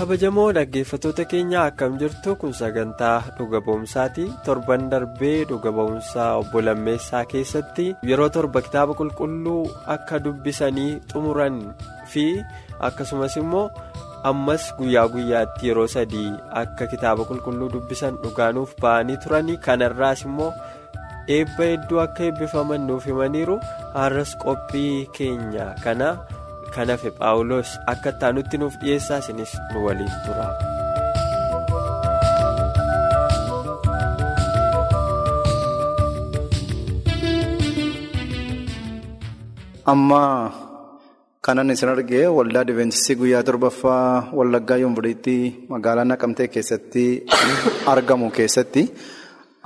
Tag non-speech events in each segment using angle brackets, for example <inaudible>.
Kabajamoo dhaggeeffattoota keenya akkam jirtu kun sagantaa dhuga ba'umsaati torban darbee dhuga ba'umsaa obbo Lammeessaa keessatti yeroo torba kitaaba qulqulluu akka dubbisanii xumuran fi akkasumas immoo ammas guyyaa guyyaatti yeroo sadii akka kitaaba qulqulluu dubbisan dhugaanuuf ba'anii turanii kanarraas immoo eebba hedduu akka eebbifaman nuuf himaniiru har'as qophii keenya kana. Kan hafe paawuloos akka taanutti nuuf dhiyeessaa isinis nu waliin tura. amma kanan isin argee waldaa adventistii guyyaa torbaffaa wallaggaa yuunivarsiitii magaalaa naqamtee keessatti <coughs> argamu keessatti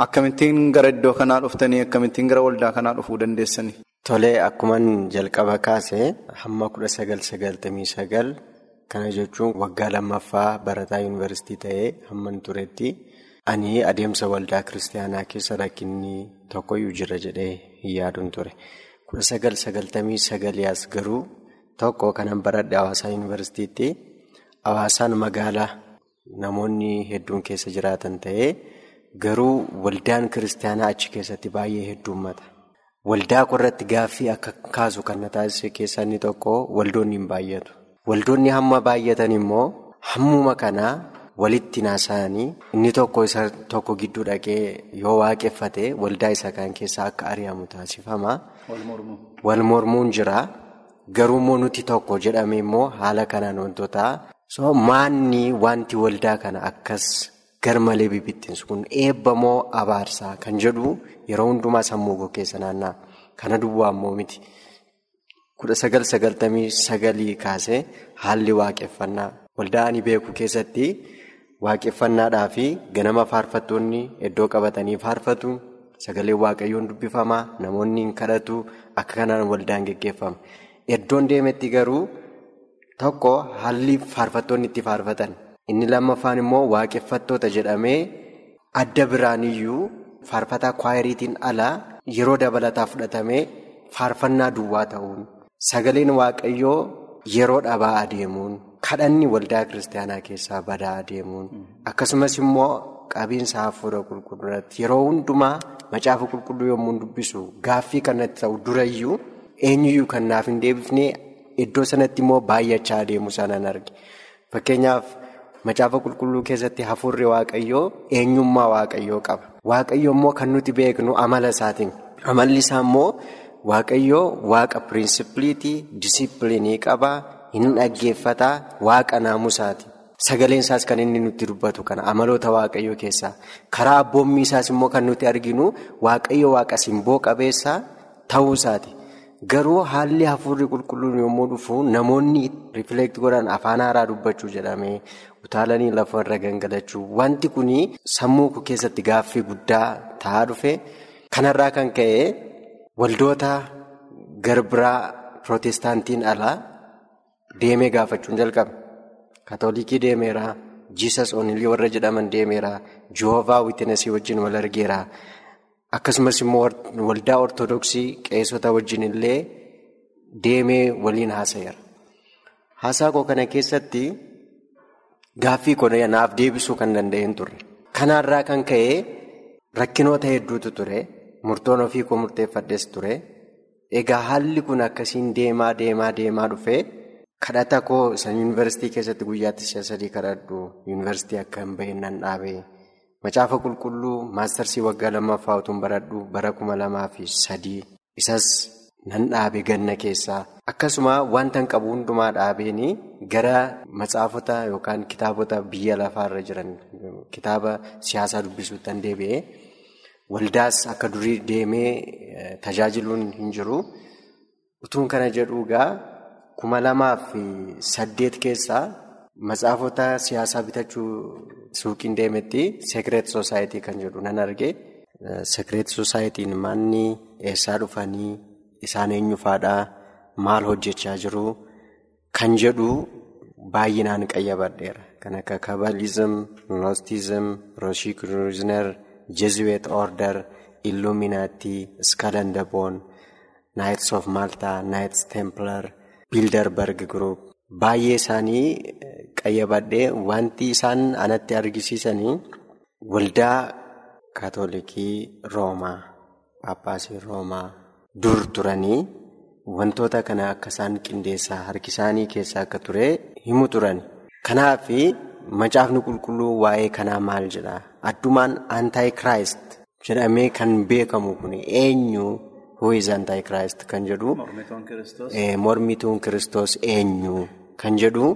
akkamittiin gara iddoo kanaa dhuftanii akkamittiin gara waldaa kanaa dhufuu dandeessanii. Tolee akkuman jalqaba kaase hamma kudha sagal sagaltamii sagal kana jechuun waggaa lammaffaa barataa yuunivarsiitii ta'ee hamman turetti ani adeemsa waldaa kiristaanaa keessa rakkinni tokkoyyuu jira jedhee hin yaadun ture. kudha sagal sagaltamii sagaliyaas garuu tokko kanan baradhe hawaasaa yuunivarsiitiitti hawaasaan magaalaa namoonni hedduun keessa jiraatan ta'ee garuu waldaan kiristaanaa achi keessatti baay'ee hedduummata. Waldaa irratti gaaffii akka kaasu kan na taasise keessaa inni tokko waldoonni hin baay'atu. Waldoonni hamma baay'atan immoo hammuma kanaa walitti naasa'anii inni tokko isa tokko gidduu dhaqee yoo waaqeffate waldaa isa kan keessaa akka ari'amu taasifama. Wal mormuun jira. Garuu immoo nuti tokko jedhame immoo haala kanaan wantoota so maanni wanti waldaa kana akkas garmalee bibittinsu kun eebba moo abaarsaa kan jedhu yeroo hundumaa sammuu koo keessa naanna'a. Kana duwwaa immoo miti. kudha sagal sagaltamii sagalii kaasee haalli waaqeffannaa waldaa ani beeku keessatti waaqeffannaadhaa fi ganama faarfattoonni iddoo qabatanii faarfatu sagalee waaqayyoon dubbifamaa namoonni hin kadhatu akka kanaan waldaan geggeeffama. Iddoon deemetti garuu tokko haalli faarfattoonni itti faarfatan inni lammaffaan immoo waaqeffattoota jedhamee adda biraaniyyuu faarfataa kwaayiriitiin alaa yeroo dabalataa fudhatamee faarfannaa duwwaa ta'uun sagaleen waaqayyoo yeroo dhabaa adeemuun kadhanni waldaa kiristaanaa keessaa badaa adeemuun akkasumas immoo qabiinsa hafuura qulqulluuratti yeroo hundumaa macaafa qulqulluu yommuu dubbisu gaaffii kanatti ta'u durayyuu eenyuyyuu kan naaf hin deebifne iddoo sanatti immoo baay'achaa adeemu sanaan arge fakkeenyaaf. Macaafa qulqulluu keessatti hafuurri waaqayyoo eenyummaa waaqayyoo qaba. Waaqayyo immoo kan nuti beeknu amala isaatiin. Amalli isaa immoo waaqayyoo waaqa pirinsipiliitii, disipiliinii qaba, hin dhaggeeffataa, waaqa naamusaati. Sagaleen isaas kan inni nutti dubbatu kana amaloota waaqayyoo keessaa. Karaa abboommii isaas immoo kan nuti arginu waaqayyo waaqa simboo qabeessaa ta'uu isaati. Garuu haalli hafuurri qulqulluun yommuu dhufu namoonni rifileekti godhan afaan haaraa dubbachuu jedhamee utaalanii lafa irra gangalachuu wanti kun sammuu koo keessatti gaaffii guddaa ta'aa dhufe kanarraa kan ka'e waldoota garbiraa pirootestaantiin alaa deemee gaafachuun jalqabe. Kaatoolikii deemeera, jiisas oonilii warra jedhaman deemeera, joovaa wiitinasii wajjin wal argeera. Akkasumas immoo waldaa ortodoksii qeessota wajjin illee deemee waliin haasa'eera. Haasaa koo kana keessatti gaaffii koo naaf deebisuu kan danda'een turre. Kanaarraa kan ka'e rakkinoota hedduutu ture. Murtoon ofii koo murteeffadhes ture. Egaa haalli kun akkasiin deemaa deemaa deemaa dhufee kadhata koo isa yuunivarsiitii keessatti guyyaatti si'a sadii kadhadhu yuunivarsiitii akka hin bahin nan dhaabe. Macaafa qulqulluu maastarsii waggaa lammaffaa utuun baradhu bara kuma lamaa fi sadii isas nan dhaabe ganna keessaa akkasuma wanta hin qabu hundumaa dhaabeenii gara matsaafota yookaan kitaabota biyya lafaarra jiran kitaaba siyaasaa dubbisuutti deebi'ee waldaas akka durii deemee tajaajiluun hin jiru. Utuun kana jedhu egaa kuma lamaaf saddeet keessaa matsaafota siyaasaa bitachuu suuqiin deemetti sekireet soosaayitii kan jedhu nan arge. Sekireet soosaayitiin manni eessaa dhufanii isaan eenyufaadhaa maal hojjechaa jiru kan jedhu baay'inaan qayyabadheera. Kan akka kabalizim, noostizim, rooshikruuzner, jezuweet order, illuminaati, skalandaboon, naayits of maaltaa, naayits teemplar, biildarberg group. Baay'ee isaanii qayyabadhee wanti isaan anatti argisiisanii waldaa kaatolikii roomaa, paappaasii roomaa dur turanii wantoota kana akka isaan qindeessaa harki isaanii keessa akka ture himu turan. Kanaaf macaafni qulqulluu waa'ee kanaa maal jedha? Addumaan antaayikiraayist jedhamee kan beekamu kun eenyu? Huwiz antaayikiraayist kan jedhu. Mormituun kiristoos eenyu? Kan jedhu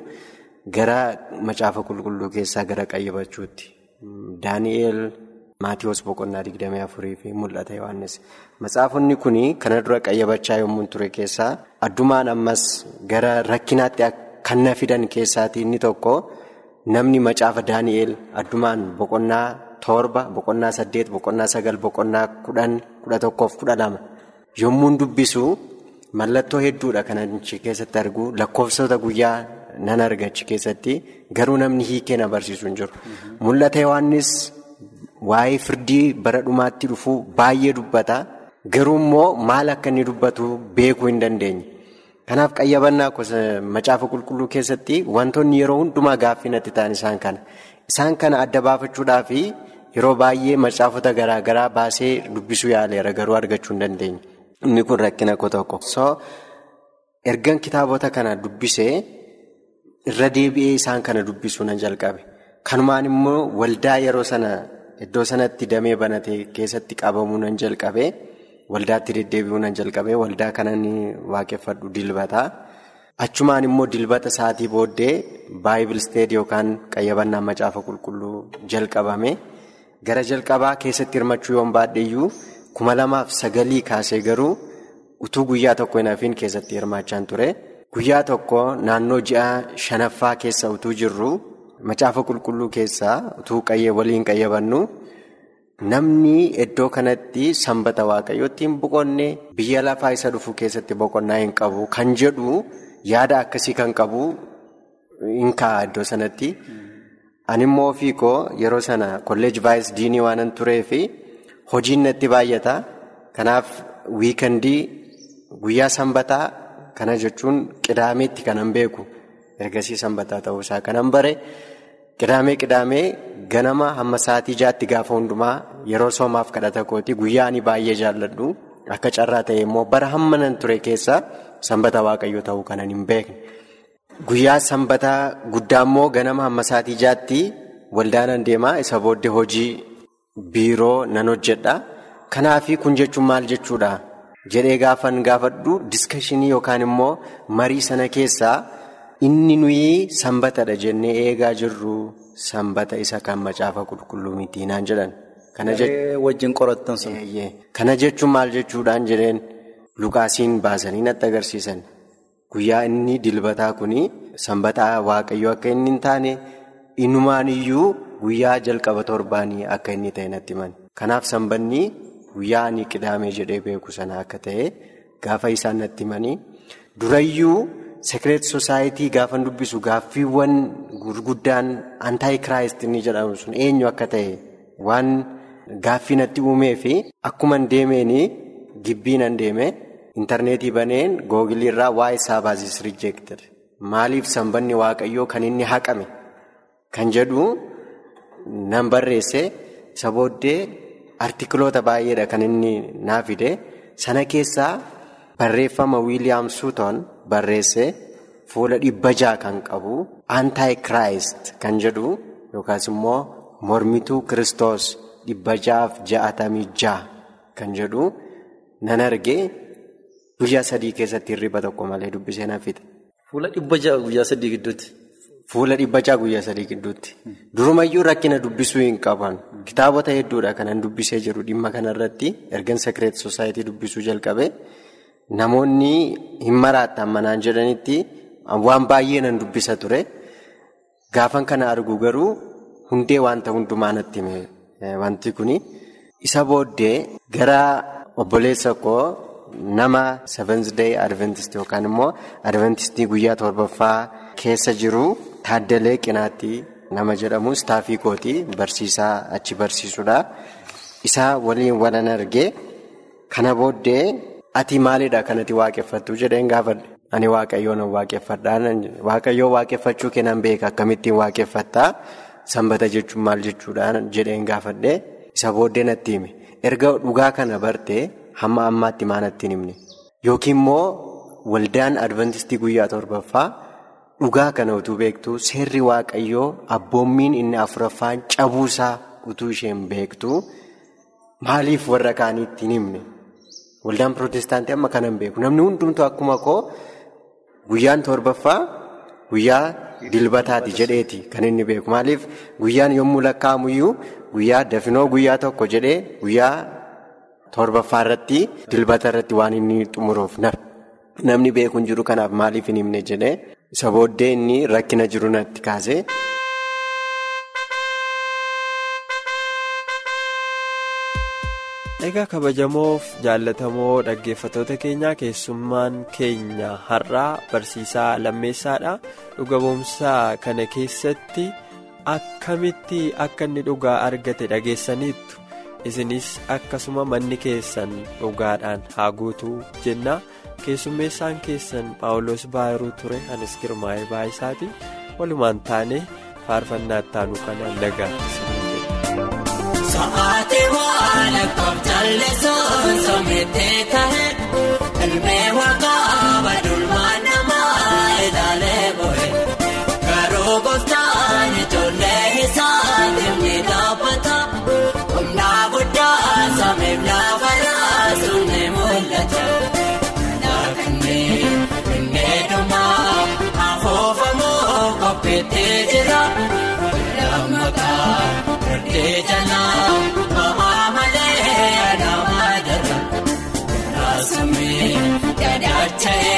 gara macaafa qulqulluu keessaa gara qayyabachuutti. Daani'eel Maatiyoos boqonnaa digdamii afurii fi mul'ata Yohaannis. Matsaafonni kun kana dura qayyabachaa yommuu ture keessaa addumaan ammas gara rakkinaatti kan na fidan keessaatii inni tokko namni macaafa Daani'eel addumaan boqonnaa torba, boqonnaa saddeet, boqonnaa sagal, boqonnaa kudhan, kudha tokkoof kudha lama yommuu dubbisu mallattoo hedduudha kan achi keessatti argu lakkoofsota guyyaa nan arga achi keessatti garuu namni hiikee na barsiisu hin jiru. Mul'ata Yohaannis. Waa'ee firdii bara dhumaatti dhufu baay'ee dubbata. Garuu immoo maal akka inni dubbatu beekuu hin dandeenye. Kanaaf qayyabannaa macaafa qulqulluu keessatti wantoonni yeroo hundumaa gaaffii natti ta'an isaan kana. Isaan kana adda baafachuudhaaf yeroo baay'ee macaafota garaa garaa baasee dubbisuu yaaleera garuu argachuu hin dandeenye. Inni kun rakkina tokko. So ergan kitaabota kana dubbisee irra deebi'ee isaan kana dubbisuu nan jalqabe. Kanumaan immoo waldaa yeroo sana. Iddoo sanatti damee banatee keessatti qabamuu nan jalqabee waldaatti deddeebi'uu nan jalqabee waldaa kana ni waaqeffadhu dilbataa. Achumaan immoo dilbata sa'aatii booddee baayibil steed yookaan qayyabannaa macaafa qulqulluu jalqabame gara jalqabaa keessatti hirmachuu yoon baadheeyyuu kuma lamaaf sagalii kaasee garuu utuu guyyaa tokko hin hafiin keessatti hirmaachaan ture. Guyyaa tokko naannoo ji'a shanaffaa keessa utuu jirru. Macaafa qulqulluu keessaa utuu waliin qayyabannu namni iddoo kanatti sanbata waaqayyootti hin boqonne biyya lafaa isa dhufu keessatti boqonnaa hin qabu kan jedhu yaada akkasii kan qabu hin kaa'a iddoo sanatti. Ani immoo ofii koo yeroo sana kolleej vaayis diinii waanan turee fi hojiin natti baay'ata. Kanaaf wiikandii guyyaa sanbataa kana jechuun qidaameetti kanan beeku. Ergasii sanbataa ta'uusaa kanan bare qidaamee qidaamee ganama hamma sa'aatii jaatti gaafa hundumaa yeroo soomaaf kadhata kooti guyyaa ani baay'ee jaalladhu akka carraa ta'e immoo bara hamma nan ture keessa sanbata waaqayyoo ta'uu kanan hin beekne. Guyyaa sanbataa guddaa immoo ganama hamma sa'aatii jaatti waldaanan deemaa isa booddee hojii biiroo nan hojjedha. Kanaafi kun jechuun maal jechuudha jedhee gaafan gaafadhu diskashinii yookaan immoo marii sana keessaa. Inni nuyi sanbatadha jennee eegaa jirru sanbata isa kan macaafa qulqulluu miti naan jedhan. Kana jechuun maal jechuudhaan jedheen lukaasiin baasanii natti agarsiisan. Guyyaa inni dilbataa kuni sanbataa waaqayyoo akka inni hin taane innumaan iyyuu guyyaa jalqaba torbaanii akka inni ta'e natti himan. Kanaaf sanbanni guyyaa ani qidaamee jedhee beeku sana akka ta'e gaafa isaan natti himanii durayyuu. Sekireet Sosaayitii gaafan dubbisu gaaffiiwwan gurguddaan antaayikiraayist inni jedhamu sun eenyu akka ta'e waan gaaffii natti uumee fi akkuma deemeen gibbii nan deeme intarneetii baneen googiliirraa waa'ee saabaaziis rijeektir maaliif sanbanni waaqayyoo kan inni haqame kan jedhu nan barreesse isa booddee artikiloota baay'eedha kan inni naa fide sana keessaa. Barreeffama Wiiliyaam Suuton barreesse fuula dhibba jaha kan qabu antaayikiraayist kan jedhu yookaas immoo mormituu kiristoos dhibba jahaaf ja'atamii jaha kan jedhu nan arge guyyaa sadii keessatti hirriba tokko malee dubbisee na fixe. Fuula dhibba jaha guyyaa sadii gidduutti. Fuula dhibbachaa guyyaa sadii gidduutti. Durumayyuu rakkina dubbisuu hin qaban. Kitaabota hedduudha kanan dubbisee jiru dhimma kanarratti ergan sekireet soosaayitii dubbisuu jalqabe namoonni hin maraattan manaan jedhanitti waan baay'ee nan dubbisa ture. Gaafan kana argu garuu hundee wanta hundumaa natti hime wanti kuni. Isa booddee gara obboleessa koo nama Seventh Day Adventist yookaan immoo Adventistii guyyaa torbaffaa keessa jiru Taaddalee Qinaatti nama jedhamu istaafii kooti barsiisaa achi barsiisudha. Isa waliin walan argee kana booddee ati maalidha kanatti waaqeffattu jedheen gaafadhe. Ani waaqayyoon waaqeffadhaa waaqayyoo waaqeffachuu kennan beeka. Akkamittiin waaqeffattaa sanbata jechuun maal jechuudha? jedheen gaafadhe. Isa booddee natti hime. Erga dhugaa kana bartee hamma ammaatti maa natti hin himne. Yookiin immoo waldaan adventistii guyyaa torbaffaa dhugaa kana utuu beektu seerri waaqayyoo abboommiin inni afuraffaan cabuusaa utuu isheen beektu maaliif warra kaaniitti hin himne? Waldaan pirootestaantii amma kanan beeku. Namni hundumtuu akkuma koo guyyaan torbaffaa guyyaa dilbataati jedheeti kan inni beeku. Maaliif? Guyyaan yommuu lakkaa'amuyyuu. Guyyaa dafinoo guyyaa tokko jedhee guyyaa torbaffaa irratti dilbata irratti waan inni xumuruuf namni beeku hin jiru kanaaf maaliif hin himne jedhee isa booddee inni rakkina jiru natti kaase. Egaa kabajamoof jaallatamoo dhaggeeffatoota keenyaa keessummaan keenya har'aa barsiisaa lammeessaadha dhuga ba'umsaa kana keessatti. akkamitti akka inni dhugaa argate dhageessaniittu isinis akkasuma manni keessan dhugaadhaan haa guutuu jenna keessummeessaan keessan paawuloos baayiruu ture anis girmaa'ee baayisaati walumaan taane faarfannaa ittaanu kanaan nagaatti. Sa'aatii waan akka jallisoo soomettee ta'e qopheettee jira. Lammataa Murtee jalaa ba'aa malee nama dara. Naasumee dadaacha'ee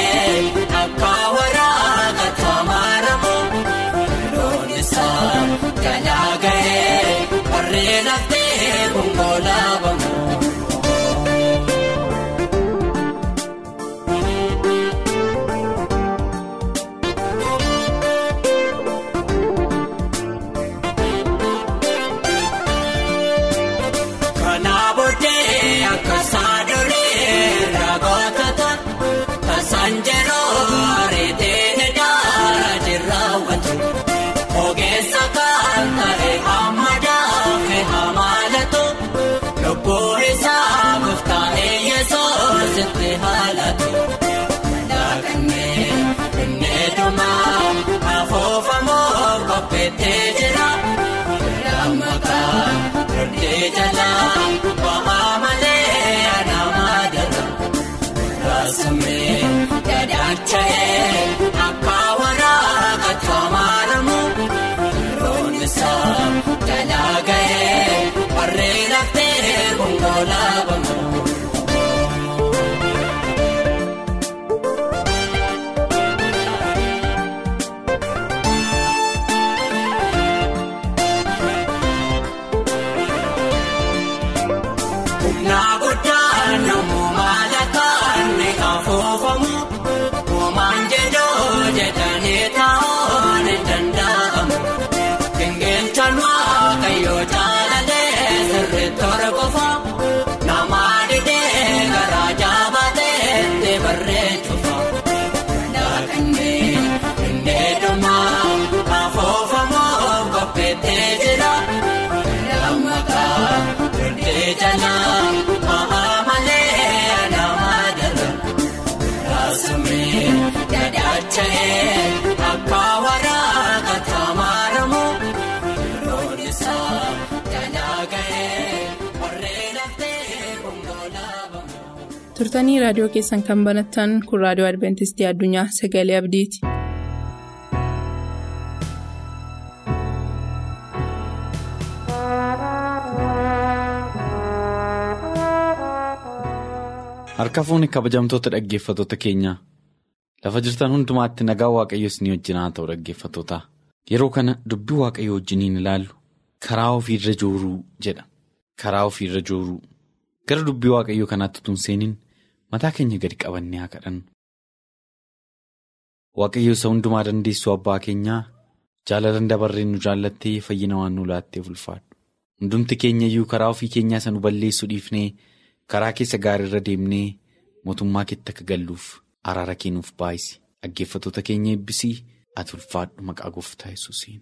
turtanii raadiyoo keessan kan banattan kun raadiyoo adventistii addunyaa sagalee abdiiti. harka fuuni kabajamtoota dhaggeeffatoota keenya. Lafa jirtan hundumaatti nagaa waaqayyo ni wajjin haa ta'u dhaggeeffattoota. Yeroo kana dubbii waaqayyoo wajjiniin ilaallu. Karaa ofiirra jooruu jedha. Karaa ofiirra jooruu. Gara dubbii waaqayyoo kanaatti tunseeniin mataa keenya gadi qabannee haa kadhannu. Waaqayyo isa hundumaa dandeessu abbaa keenyaa jaalalan dabarreen nu jaallattee fayyina waan nu laatteef ulfaadhu hundumti keenya iyyuu karaa ofii keenyaa isa nu balleessu dhiifnee. karaa keessa gaariirra deemnee mootummaa keetti akka galluuf araara kennuuf baay'isi dhaggeeffatoota keenya eebbisii ati ulfaadhu maqaa gooftaa yesuusiin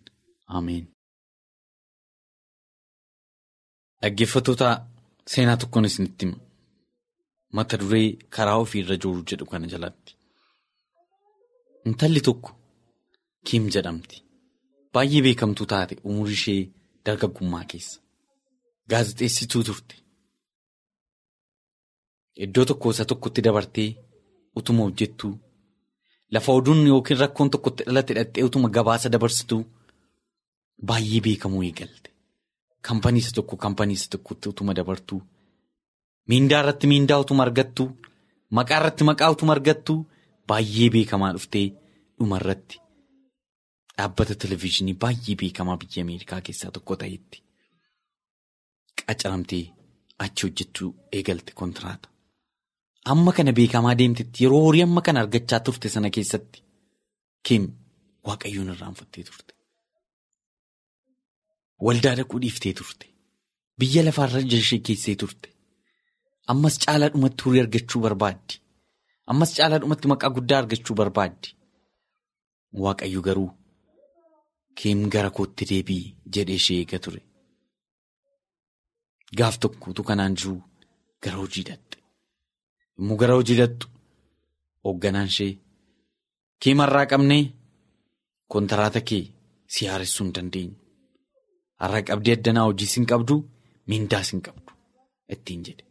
ameen. dhaggeeffatoota seenaa tokkoon isinitti hima mata duree karaa ofiirra jooruu jedhu kana jalatti. Intalli tokko kiim jedhamti. Baay'ee beekamtuu taate umurii ishee dargaggummaa keessa. Gaazexeessituu turte. Iddoo tokko isa tokkotti dabartee utuma hojjettuu. Lafa oduun yookiin rakkoon tokkotti dhalate hidhattee utuma gabaasa dabarsituu. Baay'ee beekamuu eegalte. Kampanii isa tokko kampanii isa tokkotti utuma dabartuu miindaa irratti miindaa utuma argattuu maqaa irratti maqaa utuma argattuu baay'ee beekamaa dhuftee dhuma irratti dhaabbata televizyiinii baay'ee beekamaa biyya Ameerikaa keessaa tokko ta'etti qacaramtee achi hojjechuu eegalte kontiraata. Amma kana beekamaa deemtetti yeroo horii amma kana argachaa turte sana keessatti kiim waaqayyoon irraanfattee turte. Waldaa dhaquu dhiiftee turte. Biyya lafaarra ishee keessee turte. Ammas caalaa dhumatti horii argachuu barbaaddi. Ammas caalaa dhumatti maqaa guddaa argachuu barbaaddi. Waaqayyo garuu kiim gara kootti deebii jedhee ishee eega ture. Gaaf tokkotu kanaan jiru gara hojii dhaqxe. Yommuu gara hojii dhaqxu hoogganaan ishee kiimarraa qabnee kontiraata kee si haaressuu hin dandeenyu. Har'a qabdee addanaa hojii sin qabdu miindaa sin qabdu ittiin jedhe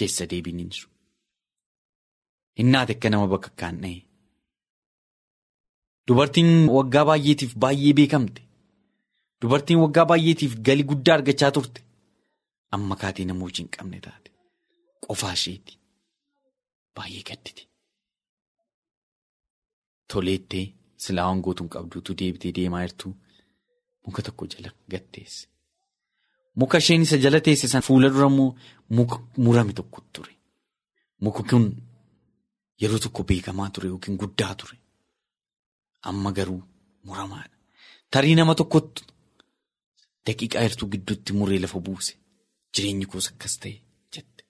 keessa deebiin hin jiru. Hinnaati akka nama bakka kaan dha'e. Dubartiin waggaa baay'eetiif baay'ee beekamte. Dubartiin waggaa baay'eetiif galii guddaa argachaa turte. Amma kaatee nama hojii hin qabne taate qofaa isheeti baay'ee gaddite. Toleettee silaa wangootuun qabduutu deebitee deemaa jirtu muka tokko jala gatteesse. Muka isheen isa jala teesse sana fuula dura immoo muka murame tokko ture. Muki kun yeroo tokko beekamaa ture yookiin guddaa ture. Amma garuu muramaadha. Tarii nama tokkotti daqiiqaa jirtu gidduutti muree lafa buuse. Jireenyi koos akkas ta'e jette.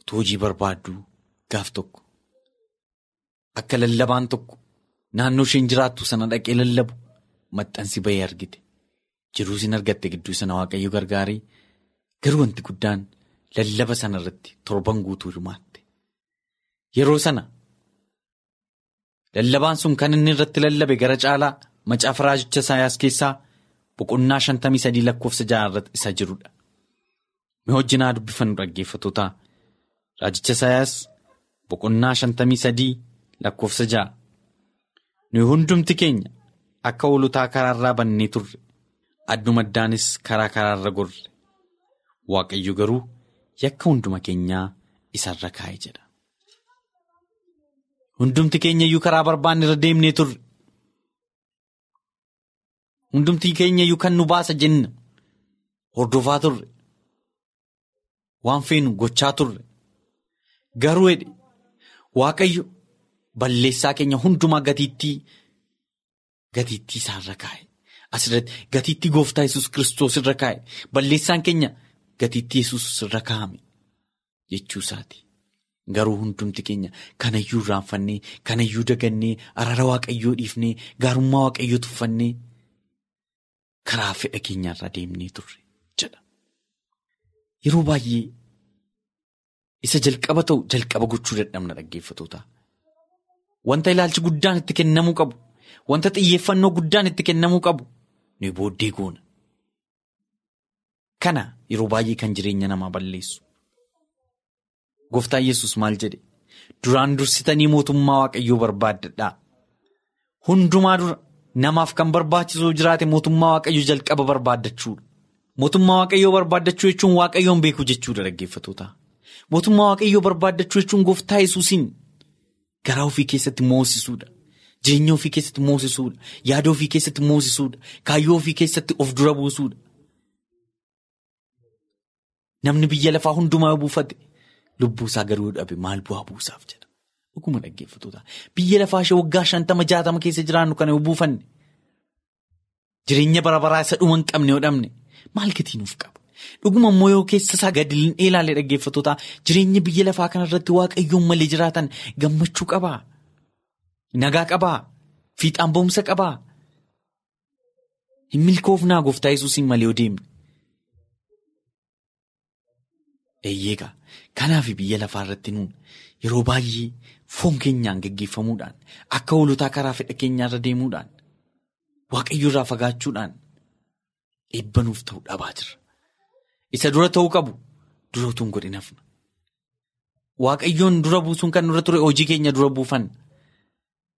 Otoo hojii barbaaddu gaaf tokko akka lallabaan tokko naannoo isheen jiraattu sana dhaqee lallabu maxxansi bahee argite. Jiruu isin argatte gidduu sana waaqayyo gargaaree garuu wanti guddaan lallaba sana irratti torban guutuu hirmaatte. Yeroo sana lallabaan sun kan inni irratti lallabe gara caalaa macaafa raajicha Isaayaas keessaa. Boqonnaa shantamii sadii lakkoofsa ja'a isa jirudha. Mee hojjinaa dubbifannu dhaggeeffatoota. Raajicha Isaayaas boqonnaa shantamii sadii lakkoofsa ja'a. Nuyi hundumti keenya akka hoolotaa karaarraa bannee turre. Adduma addaanis karaa karaarra gorre. Waaqayyo garuu yakka hunduma keenyaa isarra kaa'e jedha. Hundumti keenya iyyuu karaa barbaanne irra deemnee turre. Hundumtii keenya iyyuu kan nu baasa jenna hordofaa turre waan feenu gochaa turre garuu hedhe waaqayyo balleessaa keenya hundumaa gatiittii gatiittii isaarra kaa'e asirratti gatiittii gooftaa yesus kiristoos irra kaa'e balleessaan keenya gatiittii yesus irra kaa'ame jechuu isaati. Garuu hundumti keenya kanayyuu irraanfannee kanayyuu dagannee araara waaqayyoo dhiifnee gaarummaa waaqayyoo tuffannee. Karaa fedha keenyaarra deemnee turre jedha. Yeroo baay'ee isa jalqaba ta'u jalqaba gochuu dadhabna dhaggeeffatoota. Wanta ilaalchi guddaan itti kennamuu qabu, wanta xiyyeeffannoo guddaan itti kennamuu qabu nuyi booddee goona. Kana yeroo baay'ee kan jireenya namaa balleessu. Gooftaan Yesus maal jedhe? Duraan dursitanii mootummaa waaqayyoo barbaaddadhaa. Hundumaa dura. Namaaf kan barbaachisu jiraate mootummaa waaqayyoo jalqaba barbaaddachuudha. Mootummaa waaqayyoo barbaaddachuu jechuun waaqayyoon beekuu jechuudha dhaggeeffatoota. Mootummaa waaqayyoo barbaaddachuu jechuun gooftaa yesuusiin garaa ofii keessatti moosisuudha. Jireenya ofii keessatti moosisuudha. Yaada ofii keessatti moosisuudha. Kaayyoo ofii keessatti of dura buusuudha. Namni biyya lafaa hundumaa buufate lubbuu isaa garuu dhabe maal bu'aa buusaaf jedha. Dhuguma dhaggeeffatoota. Biyya lafaa ishee waggaa shantama jaatama keessa jiraannu yoo buufanne jireenya bara baraa isa dhuma hin qabne yoo dhabne maal gatii nuuf qaba? Dhuguma immoo yoo keessa isaa gadi ilaalee dhaggeeffatoota jireenya biyya lafaa kanarratti waaqayyoon malee jiraatan gammachuu qabaa? Nagaa qabaa? Fiixaan ba'umsa qabaa? Hin milkoofnaa gooftaa yesuusiin malee yoo deemne. Eeyyeegaa kanaaf biyya lafaa irratti nuun yeroo baay'ee foon keenyaan gaggeeffamuudhaan akka hoolotaa karaa fedha keenyaarra deemuudhaan waaqayyo irraa fagaachuudhaan eebbanuuf ta'u dhabaa jirra. Isa dura ta'uu qabu dura utuu hin godhin hafna. Waaqayyoon dura buusuun kan nurra ture hojii keenya dura buufanna.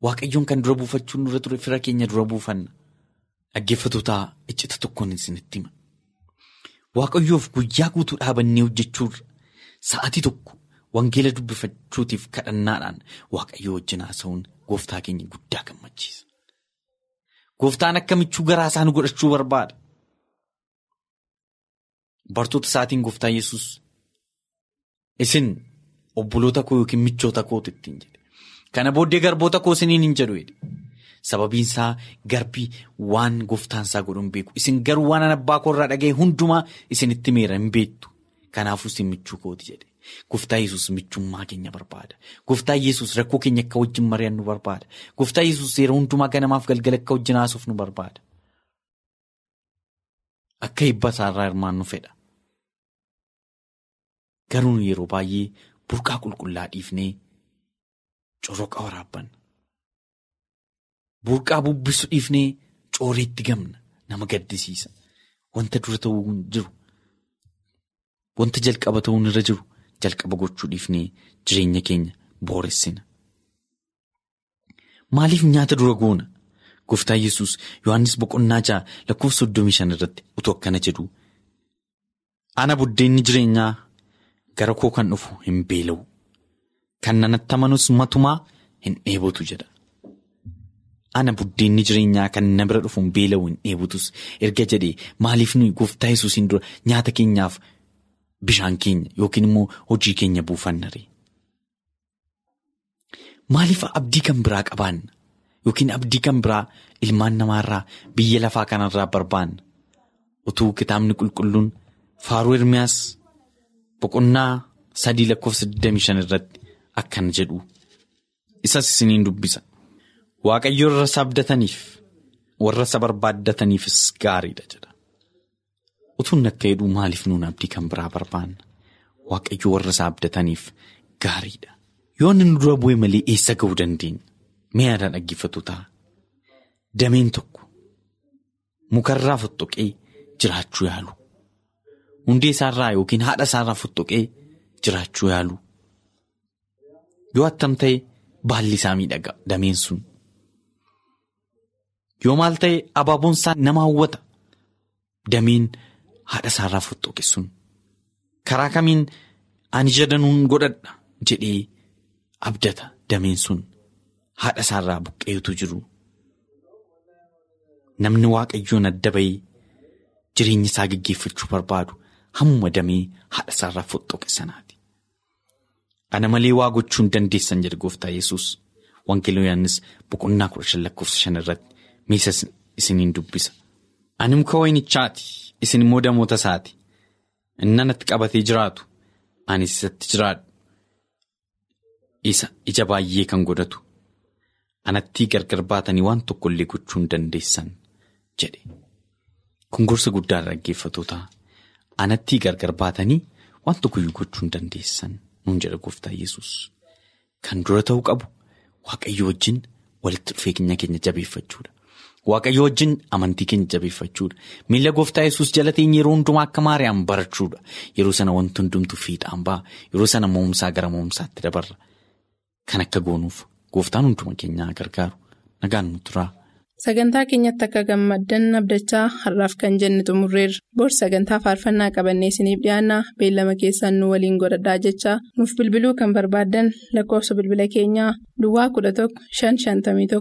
Waaqayyoon kan dura buufachuun nurra ture fira keenya dura buufanna. Dhaggeeffatootaa iccita tokkoon isinitti hima. Waaqayyoof guyyaa guutuu dhaabannee hojjechuurra sa'atii tokko wangeela dubbifachuutiif kadhannaadhaan waaqayyoo wajjin haasa'uun gooftaa keenya guddaa gammachiisa. Gooftaan akka michuu garaa isaa nu godhachuu barbaada. Bartoota isaatiin gooftaa yesus isin obboloota koo yookiin michoota kootu ittiin jedhe. Kana booddee garboota koo isiniin hin jedhu jedhe. Sababiin isaa garbii waan gooftaan isaa godhu hin beeku. Isin garuu waan abbaa koo irraa dhaga'e hundumaa isinitti meera hin beektu. Kanaafuu isin michuu kooti jedhe. Gooftaa yesus michummaa keenya barbaada. Gooftaa yesus rakkoo keenya akka wajjin mari'annu barbaada. Gooftaa yesus yeroo hundumaa ganamaaf galgala akka wajjin haasofnu barbaada. Akka hibba isaarraa hirmaannu fedha. Garuu yeroo baay'ee burqaa qulqullaa dhiifnee corroqa waraabbanna. Burqaa bubbisu dhiifnee cooreetti gamna nama gaddisiisa. Wanta dura ta'uu jiru wanta jalqaba ta'uun irra jiru jalqaba gochuu dhiifnee jireenya keenya booressina. Maaliif nyaata dura goona? Gooftaan Yesuus Yohaannis boqonnaa ja'a lakkoofsa soddomii shan irratti utuu akkana jedhu. Ana buddeenni jireenyaa gara koo kan dhufu hin beela'u. Kan nanatti amanus matumaa hin dheebotu jedha. Ana buddeenni jireenyaa kan na bira dhufu hin beela'u hin dheebotus erga jedhee maaliif nuyi gooftaa yesuusiin dura nyaata keenyaaf bishaan keenya yookiin immoo hojii keenya buufannare. Maaliif abdii kan biraa qabaanna yookiin abdii kan biraa ilmaan namaarraa biyya lafaa kanarraa barbaanna utuu kitaabni qulqulluun faaruu Ermiyaas boqonnaa sadii lakkoofsa 25 irratti akkana jedhu isas isiniin dubbisa. Waaqayyo warra isa abdataniif warra isa barbaaddataniifis gaariidha jedha. Utuun akka jedhu maaliif nuun abdii kan biraa barbaanna? Waaqayyo warra isa abdataniif gaariidha. Yoo inni nu dura bu'e malee eessa ga'uu dandeenya? Mee aadaa dhaggeeffatu ta'a. Dameen tokko mukarraa fottoqee jiraachuu yaalu. Hundee isaarraa yookiin haadha isaarraa fottoqee jiraachuu yaalu. Yoo attam ta'e baalli isaa miidhaga dameen sun. Yoo maal ta'e abaaboon isaa nama hawwata. Dameen haadha isaarraa fottoqe sun. Karaa kamiin ani jadanuun godhadha jedhee abdata dameen sun haadha isaarraa buqqeetu jiru. Namni waaqayyoon adda bahee jireenya isaa gaggeeffachuu barbaadu hamma damee haadha isaarraa fottoqe sanaati. Ana malee waa gochuu hin dandeessan jedhe gooftaa yesus Wangeeloo Yohaannis boqonnaa kudha shan lakkoofsa shan irratti miisa isiniin dubbisa. Ani muka wayinichaati isin immoo damoota isaati. Inni anatti qabatee jiraatu anis isatti jiraadhu. Isa ija baay'ee kan godhatu. Anatti gargar baatanii waan tokko illee gochuu hin dandeessan jedhe. Kun gorsa guddaa dhaggeeffatootaa. Anatti gargar baatanii waan tokkoyyuu gochuu hin dandeessan nuun jedha gooftaa yesus Kan dura ta'uu qabu waaqayyo wajjin walitti dhufeenya keenya jabeeffachuudha. Waaqayyo wajjin amantii keenya jabeeffachuudha. Miila gooftaa yesus jala teenya yeroo hundumaa akka maariyaam barachuudha. Yeroo sana wanti hundumtu fiixaan ba'a. Yeroo sana mo'umsaa gara mo'umsaatti dabarra. Kan akka goonuuf gooftaan hunduma keenyaa gargaaru nagaan nu turaa Sagantaa keenyatti akka gammaddan abdachaa har'aaf kan jenne xumurreerra. Boorsi sagantaa faarfannaa qabannee isiniif dhiyaanna beellama keessaan nu waliin godhadhaa jechaa nuuf bilbiluu kan barbaaddan lakkoofsa bilbila keenyaa. Duwwaa 11 551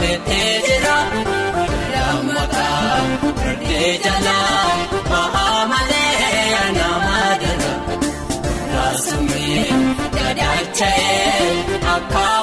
beektee jira lammataa durdee jalaa mahaa malee anaamaa dala laasumee dadaacha'ee akka.